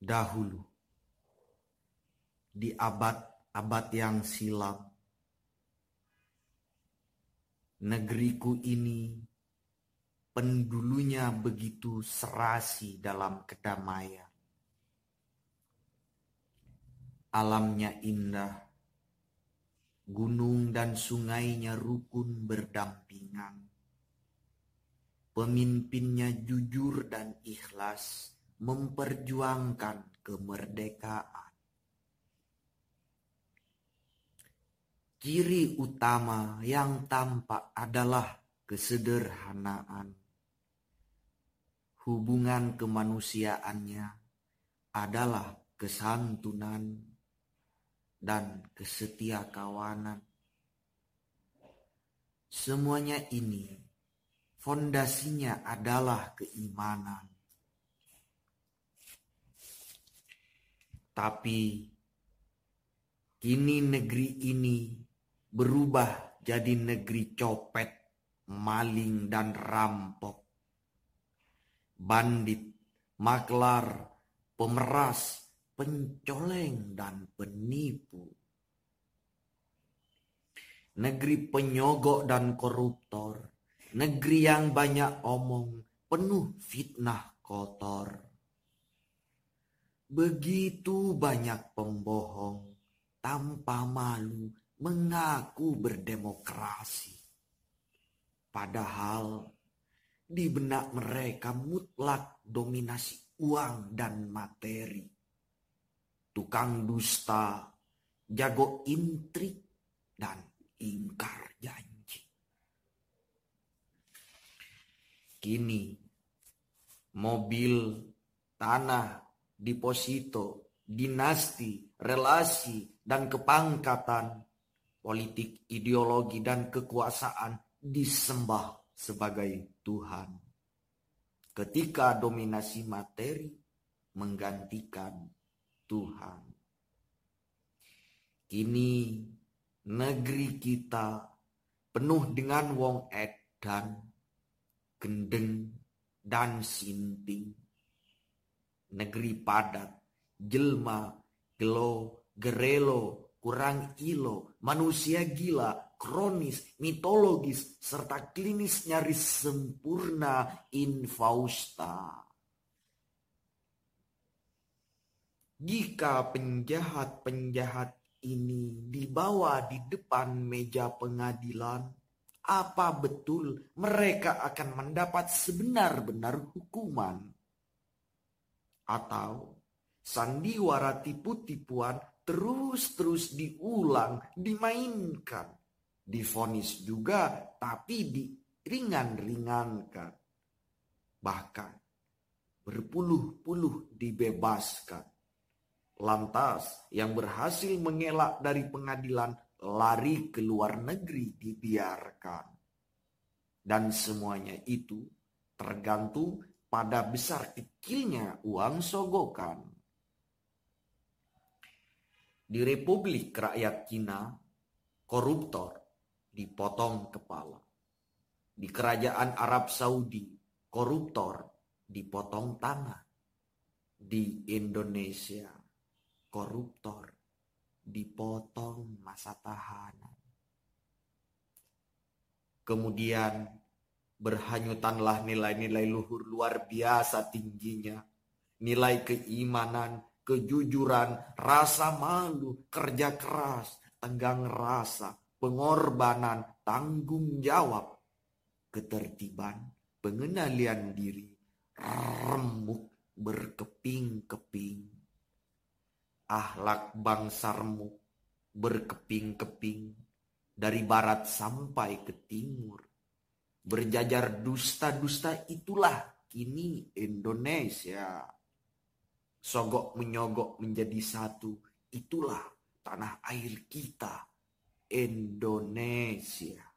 dahulu. Di abad-abad yang silam negeriku ini pendulunya begitu serasi dalam kedamaian. Alamnya indah gunung dan sungainya rukun berdampingan. Pemimpinnya jujur dan ikhlas memperjuangkan kemerdekaan. Ciri utama yang tampak adalah kesederhanaan. Hubungan kemanusiaannya adalah kesantunan dan kesetiakawanan. Semuanya ini fondasinya adalah keimanan. Tapi kini negeri ini berubah jadi negeri copet, maling dan rampok. Bandit, maklar, pemeras, pencoleng dan penipu. Negeri penyogok dan koruptor, negeri yang banyak omong, penuh fitnah kotor. Begitu banyak pembohong tanpa malu mengaku berdemokrasi. Padahal di benak mereka mutlak dominasi uang dan materi. Tukang dusta, jago intrik, dan ingkar janji. Kini mobil, tanah, deposito, dinasti, relasi, dan kepangkatan, politik, ideologi, dan kekuasaan disembah sebagai Tuhan. Ketika dominasi materi menggantikan Tuhan. Kini negeri kita penuh dengan wong edan, gendeng, dan sinting negeri padat, jelma, gelo, gerelo, kurang ilo, manusia gila, kronis, mitologis, serta klinis nyaris sempurna infausta. Jika penjahat-penjahat ini dibawa di depan meja pengadilan, apa betul mereka akan mendapat sebenar-benar hukuman? Atau sandiwara tipu-tipuan terus-terus diulang, dimainkan, difonis juga tapi diringan-ringankan. Bahkan berpuluh-puluh dibebaskan. Lantas yang berhasil mengelak dari pengadilan lari ke luar negeri dibiarkan. Dan semuanya itu tergantung pada besar kecilnya uang sogokan. Di Republik Rakyat Cina, koruptor dipotong kepala. Di Kerajaan Arab Saudi, koruptor dipotong tangan. Di Indonesia, koruptor dipotong masa tahanan. Kemudian berhanyutanlah nilai-nilai luhur luar biasa tingginya. Nilai keimanan, kejujuran, rasa malu, kerja keras, tenggang rasa, pengorbanan, tanggung jawab, ketertiban, pengenalian diri, remuk berkeping-keping. Ahlak bangsa remuk berkeping-keping dari barat sampai ke timur berjajar dusta-dusta itulah kini Indonesia. Sogok menyogok menjadi satu, itulah tanah air kita Indonesia.